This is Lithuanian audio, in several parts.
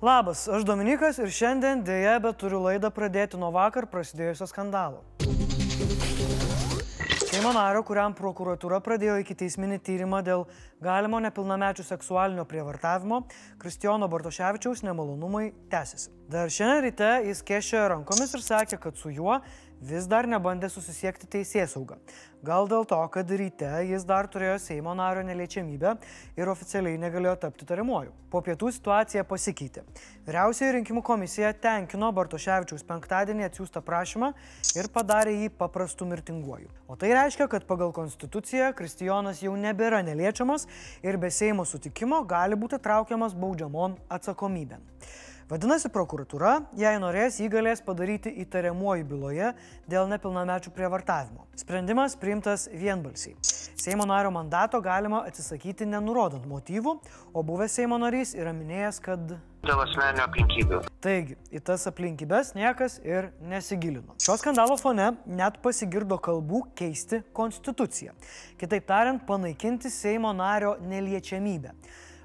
Labas, aš Dominikas ir šiandien dėja, bet turiu laidą pradėti nuo vakar prasidėjusio skandalo. Seimo nario, kuriam prokuratūra pradėjo iki teisminį tyrimą dėl galimo nepilnamečių seksualinio prievartavimo, Kristijono Bartoševičiaus nemalonumai tęsiasi. Dar šiandien ryte jis kešė rankomis ir sakė, kad su juo vis dar nebandė susisiekti teisės saugą. Gal dėl to, kad ryte jis dar turėjo Seimo nario neliečiamybę ir oficialiai negalėjo tapti tariamuoju. Po pietų situacija pasikeitė. Vyriausioji rinkimų komisija tenkino Bartoševičiaus penktadienį atsiųstą prašymą ir padarė jį paprastu mirtinguoju. O tai reiškia, kad pagal konstituciją Kristijonas jau nebėra neliečiamas ir be Seimo sutikimo gali būti traukiamas baudžiamon atsakomybėn. Vadinasi, prokuratūra, jei norės, jį galės padaryti įtariamuoju byloje dėl nepilnamečių prievartavimo. Sprendimas priimtas vienbalsiai. Seimo nario mandato galima atsisakyti nenurodant motyvų, o buvęs Seimo narys yra minėjęs, kad... Dėl asmenio aplinkybių. Taigi, į tas aplinkybės niekas ir nesigilino. Šio skandalo fone net pasigirdo kalbų keisti konstituciją. Kitaip tariant, panaikinti Seimo nario neliečiamybę.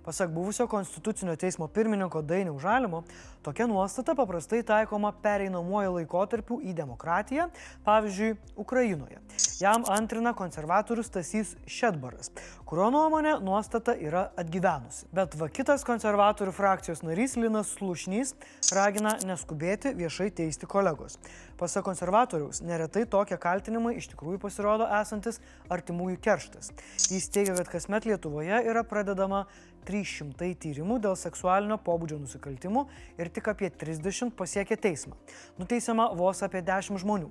Pasak buvusio konstitucinio teismo pirmininko Dainiaus Žalimo, tokia nuostata paprastai taikoma pereinamuoju laikotarpiu į demokratiją, pavyzdžiui, Ukrainoje. Jam antrina konservatorius Tasys Šedbaras, kurio nuomonė nuostata yra atgyvenusi. Bet va kitas konservatorių frakcijos narys Linas Slušnys ragina neskubėti viešai teisti kolegos. Pasak konservatoriaus, neretai tokie kaltinimai iš tikrųjų pasirodo esantis artimųjų kerštas. Jis teigia, kad kasmet Lietuvoje yra pradedama 300 tyrimų dėl seksualinio pobūdžio nusikaltimų ir tik apie 30 pasiekia teismą. Nuteisiama vos apie 10 žmonių.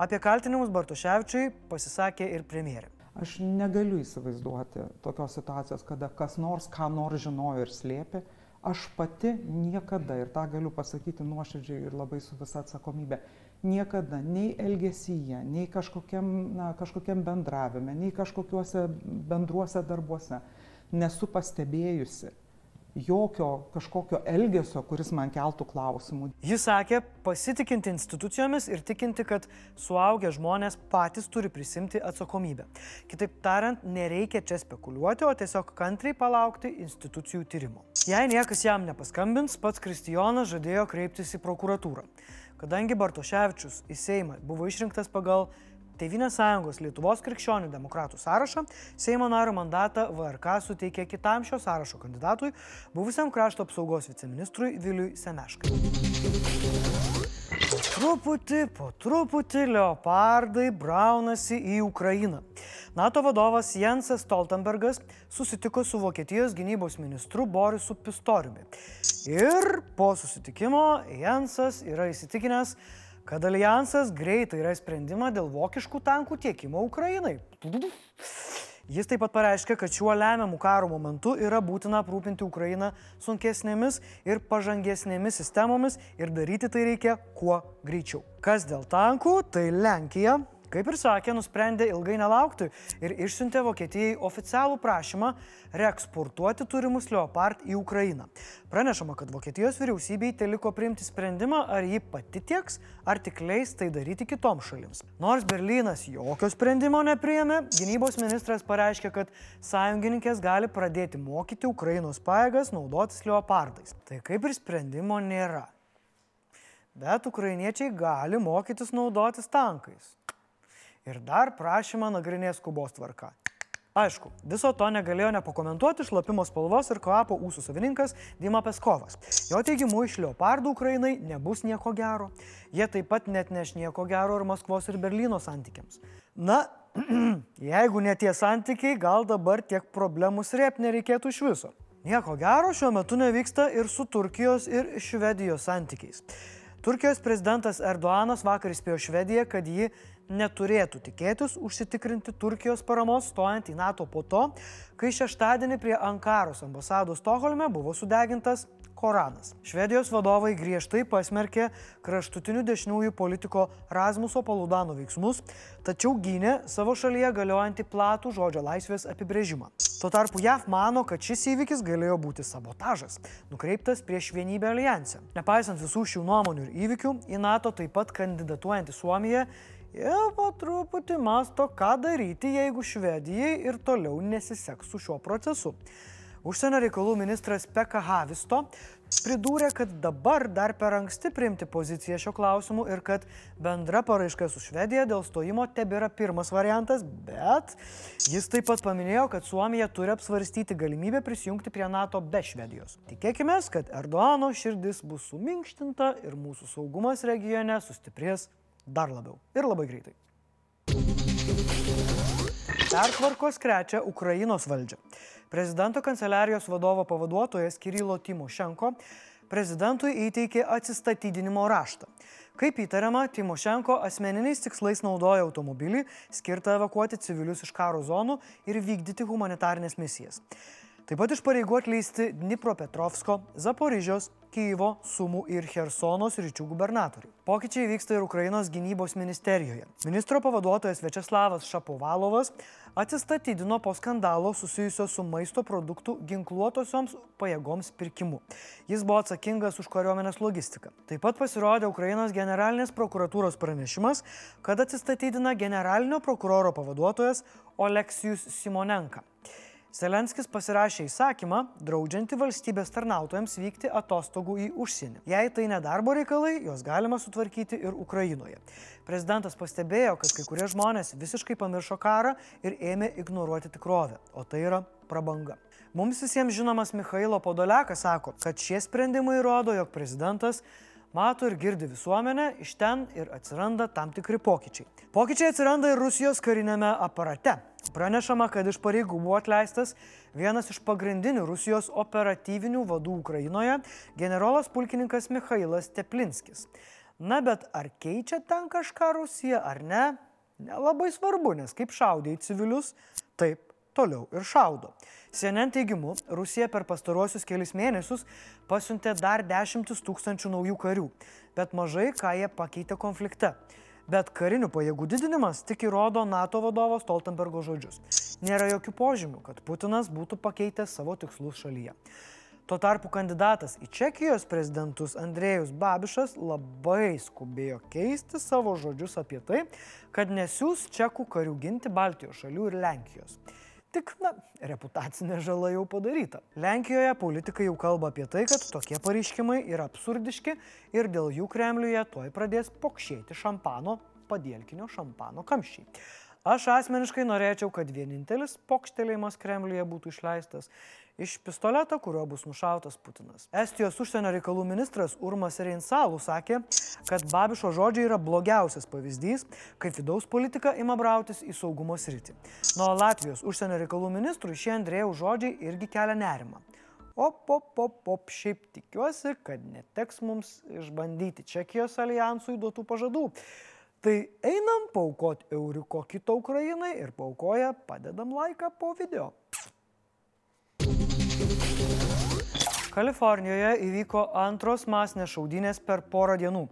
Apie kaltinimus Bartoševičiui pasisakė ir premjerė. Aš negaliu įsivaizduoti tokios situacijos, kada kas nors ką nors žinojo ir slėpė. Aš pati niekada, ir tą galiu pasakyti nuoširdžiai ir labai su visa atsakomybė, niekada nei elgesyje, nei kažkokiam, na, kažkokiam bendravime, nei kažkokiuose bendruose darbuose nesu pastebėjusi jokio kažkokio elgesio, kuris man keltų klausimų. Jis sakė, pasitikinti institucijomis ir tikinti, kad suaugę žmonės patys turi prisimti atsakomybę. Kitaip tariant, nereikia čia spekuliuoti, o tiesiog kantriai palaukti institucijų tyrimo. Jei niekas jam nepaskambins, pats Kristijonas žadėjo kreiptis į prokuratūrą. Kadangi Bartoševičius į Seimą buvo išrinktas pagal Tevinės sąjungos Lietuvos krikščionių demokratų sąrašą Seimo nario mandatą VRK suteikė kitam šio sąrašo kandidatui, buvusiam krašto apsaugos viceministrui Viliui Semeškai. Truputį po truputį leopardai braunasi į Ukrainą. NATO vadovas Jensas Stoltenbergas susitiko su Vokietijos gynybos ministru Borisu Pistoriumi. Ir po susitikimo Jensas yra įsitikinęs, kad alijansas greitai ras sprendimą dėl vokiškų tankų tiekimo Ukrainai. Jis taip pat pareiškė, kad šiuo lemiamu karo momentu yra būtina aprūpinti Ukrainą sunkesnėmis ir pažangesnėmis sistemomis ir daryti tai reikia kuo greičiau. Kas dėl tankų, tai Lenkija Kaip ir sakė, nusprendė ilgai nelaukti ir išsiuntė Vokietijai oficialų prašymą reeksportuoti turimus Leopard į Ukrainą. Pranešama, kad Vokietijos vyriausybei teliko priimti sprendimą, ar ji pati tieks, ar tik leis tai daryti kitoms šalims. Nors Berlynas jokio sprendimo nepriėmė, gynybos ministras pareiškė, kad sąjungininkės gali pradėti mokyti Ukrainos pajėgas naudotis Leopardais. Tai kaip ir sprendimo nėra. Bet ukrainiečiai gali mokytis naudotis tankais ir dar prašymą nagrinės skubos tvarka. Aišku, viso to negalėjo nepakomentuoti šlapimo spalvos ir kvapo ūsų savininkas Dima Peskovas. Jo teigimu, iš leopardų Ukrainai nebus nieko gero. Jie taip pat net neš nieko gero ir Maskvos ir Berlyno santykiams. Na, jeigu ne tie santykiai, gal dabar tiek problemų srėp nereikėtų iš viso. Nieko gero šiuo metu nevyksta ir su Turkijos ir Švedijos santykiais. Turkijos prezidentas Erdoanas vakar įspėjo Švediją, kad ji neturėtų tikėtis užsitikrinti Turkijos paramos stojant į NATO po to, kai šeštadienį prie Ankaros ambasados Stoholme buvo sudegintas Koranas. Švedijos vadovai griežtai pasmerkė kraštutinių dešiniųjų politiko Rasmuso Paludano veiksmus, tačiau gynė savo šalyje galiojantį platų žodžio laisvės apibrėžimą. Tuo tarpu JAV mano, kad šis įvykis galėjo būti sabotažas, nukreiptas prieš vienybę alijansę. Nepaisant visų šių nuomonių ir įvykių, į NATO taip pat kandidatuojantį Suomiją ir po truputį masto, ką daryti, jeigu Švedijai ir toliau nesiseks su šiuo procesu. Užsienio reikalų ministras Pekka Havisto pridūrė, kad dabar dar per anksti priimti poziciją šio klausimu ir kad bendra paraiška su Švedija dėl stojimo tebėra pirmas variantas, bet jis taip pat paminėjo, kad Suomija turi apsvarstyti galimybę prisijungti prie NATO be Švedijos. Tikėkime, kad Erdoano širdis bus suminkštinta ir mūsų saugumas regione sustiprės dar labiau ir labai greitai. Pertvarkos krečia Ukrainos valdžią. Prezidento kanceliarijos vadovo pavaduotojas Kirilo Timošenko prezidentui įteikė atsistatydinimo raštą. Kaip įtariama, Timošenko asmeniniais tikslais naudoja automobilį, skirtą evakuoti civilius iš karo zonų ir vykdyti humanitarnės misijas. Taip pat iš pareigų atleisti Dnipropetrovsko, Zaporižios, Kyivo, Sumų ir Hersono sričių gubernatoriai. Pokyčiai vyksta ir Ukrainos gynybos ministerijoje. Ministro pavaduotojas Večeslavas Šapovalovas atsistatydino po skandalo susijusio su maisto produktų ginkluotosioms pajėgoms pirkimu. Jis buvo atsakingas už kariuomenės logistiką. Taip pat pasirodė Ukrainos generalinės prokuratūros pranešimas, kad atsistatydina generalinio prokuroro pavaduotojas Oleksijus Simonenka. Zelenskis pasirašė įsakymą, draudžiantį valstybės tarnautojams vykti atostogų į užsienį. Jei tai nedarbo reikalai, juos galima sutvarkyti ir Ukrainoje. Prezidentas pastebėjo, kad kai kurie žmonės visiškai pamiršo karą ir ėmė ignoruoti tikrovę, o tai yra prabanga. Mums visiems žinomas Mikhailo Podolekas sako, kad šie sprendimai rodo, jog prezidentas mato ir girdi visuomenę, iš ten ir atsiranda tam tikri pokyčiai. Pokyčiai atsiranda ir Rusijos karinėme aparate. Pranešama, kad iš pareigų buvo atleistas vienas iš pagrindinių Rusijos operatyvinių vadų Ukrainoje - generolas pulkininkas Mikhailas Teplinskis. Na bet ar keičia ten kažką Rusija ar ne? Nelabai svarbu, nes kaip šaudė į civilius, taip toliau ir šaudo. CNN teigimu, Rusija per pastaruosius kelius mėnesius pasiuntė dar dešimtis tūkstančių naujų karių, bet mažai ką jie pakeitė konflikte. Bet karinių pajėgų didinimas tik įrodo NATO vadovo Stoltenbergo žodžius. Nėra jokių požymių, kad Putinas būtų pakeitęs savo tikslus šalyje. Tuo tarpu kandidatas į Čekijos prezidentus Andrėjus Babišas labai skubėjo keisti savo žodžius apie tai, kad nesiūs čekų karių ginti Baltijos šalių ir Lenkijos. Tik, na, reputacinė žala jau padaryta. Lenkijoje politikai jau kalba apie tai, kad tokie pareiškimai yra absurdiški ir dėl jų Kremliuje tuoj pradės pokšėti šampano, padėlkinio šampano kamščiai. Aš asmeniškai norėčiau, kad vienintelis pokštelėjimas Kremliuje būtų išleistas iš pistoleto, kuriuo bus nušautas Putinas. Estijos užsienio reikalų ministras Urmas Reinsalų sakė, kad Babišo žodžiai yra blogiausias pavyzdys, kaip vidaus politika ima brautis į saugumo sritį. Nuo Latvijos užsienio reikalų ministrui šie Andrėjų žodžiai irgi kelia nerimą. Op, op, op, op, šiaip tikiuosi, kad neteks mums išbandyti Čekijos alijansui duotų pažadų. Tai einam paukoti euriuko kito Ukrainai ir paukoja padedam laiką po video. Kalifornijoje įvyko antros masinės šaudynės per porą dienų.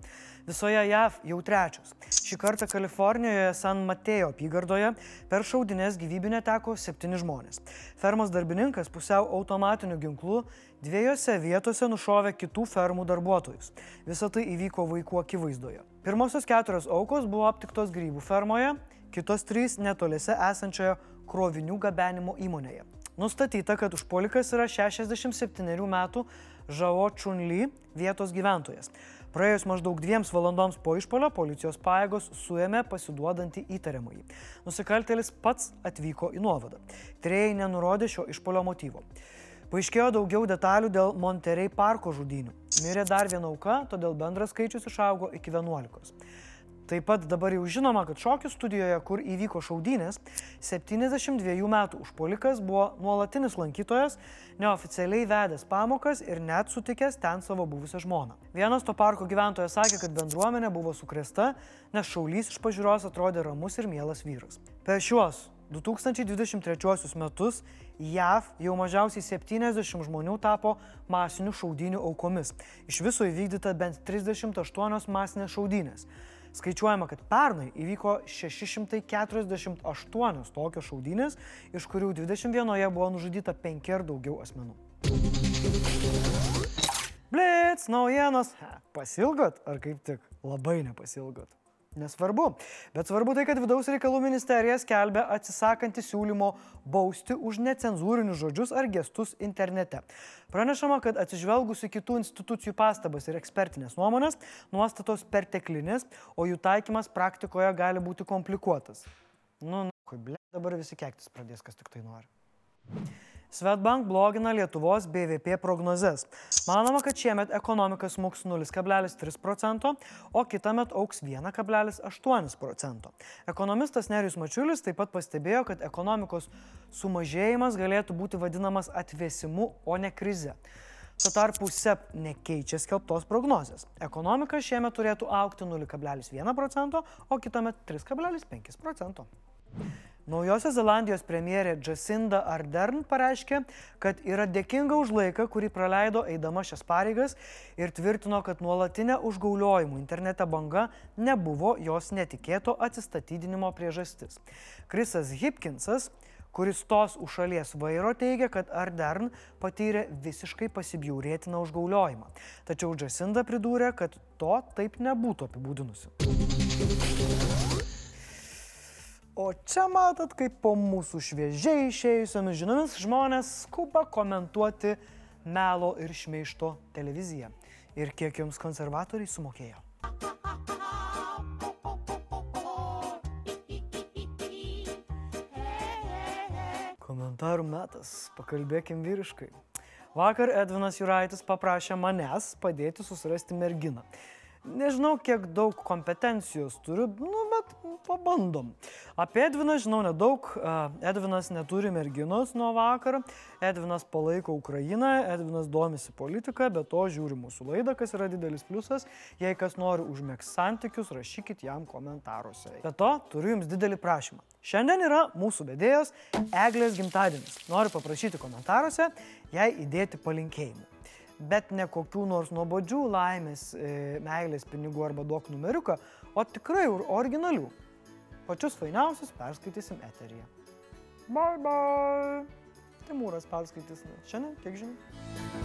Visoje JAV jau trečios. Šį kartą Kalifornijoje San Matėjo apygardoje per šaudynės gyvybę neteko septyni žmonės. Fermos darbininkas pusiau automatiniu ginklu dviejose vietose nušovė kitų fermų darbuotojus. Visą tai įvyko vaikų akivaizdoje. Pirmosios keturios aukos buvo aptiktos grybų fermoje, kitos trys netoliese esančioje krovinių gabenimo įmonėje. Nustatyta, kad užpolikas yra 67 metų Žao Čunly vietos gyventojas. Praėjus maždaug dviems valandoms po išpolio policijos pajėgos suėmė pasiduodantį įtariamąjį. Nusikaltelis pats atvyko į nuovadą. Trėjai nenurodė šio išpolio motyvo. Paaiškėjo daugiau detalių dėl Monterey parko žudynių. Mirė dar viena auka, todėl bendras skaičius išaugo iki 11. Taip pat dabar jau žinoma, kad šokių studijoje, kur įvyko šaudynės, 72 metų užpolikas buvo nuolatinis lankytojas, neoficialiai vedęs pamokas ir net sutikęs ten savo buvusią žmoną. Vienas to parko gyventojas sakė, kad bendruomenė buvo sukresta, nes šaulys iš pažiūros atrodė ramus ir mielas vyras. Per šiuos 2023 metus JAV jau mažiausiai 70 žmonių tapo masinių šaudynių aukomis. Iš viso įvykdyta bent 38 masinės šaudynės. Skaičiuojama, kad pernai įvyko 648 tokios šaudynės, iš kurių 21 buvo nužudyta 5 ir daugiau asmenų. Blitz, naujienos. Pasilgot ar kaip tik labai nepasilgot? Nesvarbu. Bet svarbu tai, kad vidaus reikalų ministerija skelbia atsisakanti siūlymo bausti už necenzūrinius žodžius ar gestus internete. Pranešama, kad atsižvelgus į kitų institucijų pastabas ir ekspertinės nuomonės, nuostatos perteklinės, o jų taikymas praktikoje gali būti komplikuotas. Nu, kaip ble, dabar visi keiktis pradės, kas tik tai nori. Svetbank blogina Lietuvos BVP prognozes. Manoma, kad šiemet ekonomika smuks 0,3 procento, o kitąmet auks 1,8 procento. Ekonomistas Nerius Mačiulis taip pat pastebėjo, kad ekonomikos sumažėjimas galėtų būti vadinamas atvėsimu, o ne krize. Tuo tarpu SEP nekeičia skelbtos prognozės. Ekonomika šiemet turėtų aukti 0,1 procento, o kitąmet 3,5 procento. Naujosios Zelandijos premjerė Jacinda Ardern pareiškė, kad yra dėkinga už laiką, kurį praleido eidama šias pareigas ir tvirtino, kad nuolatinė užgauliojimų internete banga nebuvo jos netikėto atsistatydinimo priežastis. Krisas Hipkinsas kuris stos už šalies vairo, teigia, kad Ardern patyrė visiškai pasibjaurėtiną užgauliojimą. Tačiau Jacinda pridūrė, kad to taip nebūtų apibūdinusi. O čia matot, kaip po mūsų šviežiai išėjusiomis žiniomis žmonės skuba komentuoti melo ir šmeišto televiziją. Ir kiek jums konservatoriai sumokėjo. Komentarų metas. Pakalbėkim vyriškai. Vakar Edvinas Juraitis paprašė manęs padėti susirasti merginą. Nežinau, kiek daug kompetencijos turiu, nu, bet pabandom. Apie Edviną žinau nedaug. Edvinas neturi merginos nuo vakar. Edvinas palaiko Ukrainą, Edvinas domisi politika, bet to žiūri mūsų laidą, kas yra didelis pliusas. Jei kas nori užmėgs santykius, rašykit jam komentaruose. Be to, turiu jums didelį prašymą. Šiandien yra mūsų vedėjos Eglės gimtadienis. Noriu paprašyti komentaruose jai įdėti palinkėjimų bet ne kokių nors nuobodžių laimės, e, meilės, pinigų arba duok numeriuką, o tikrai originalių. Pačius fainiausius perskaitysim eteryje. Bye bye. Timūras perskaitys. Šiandien, kiek žinai?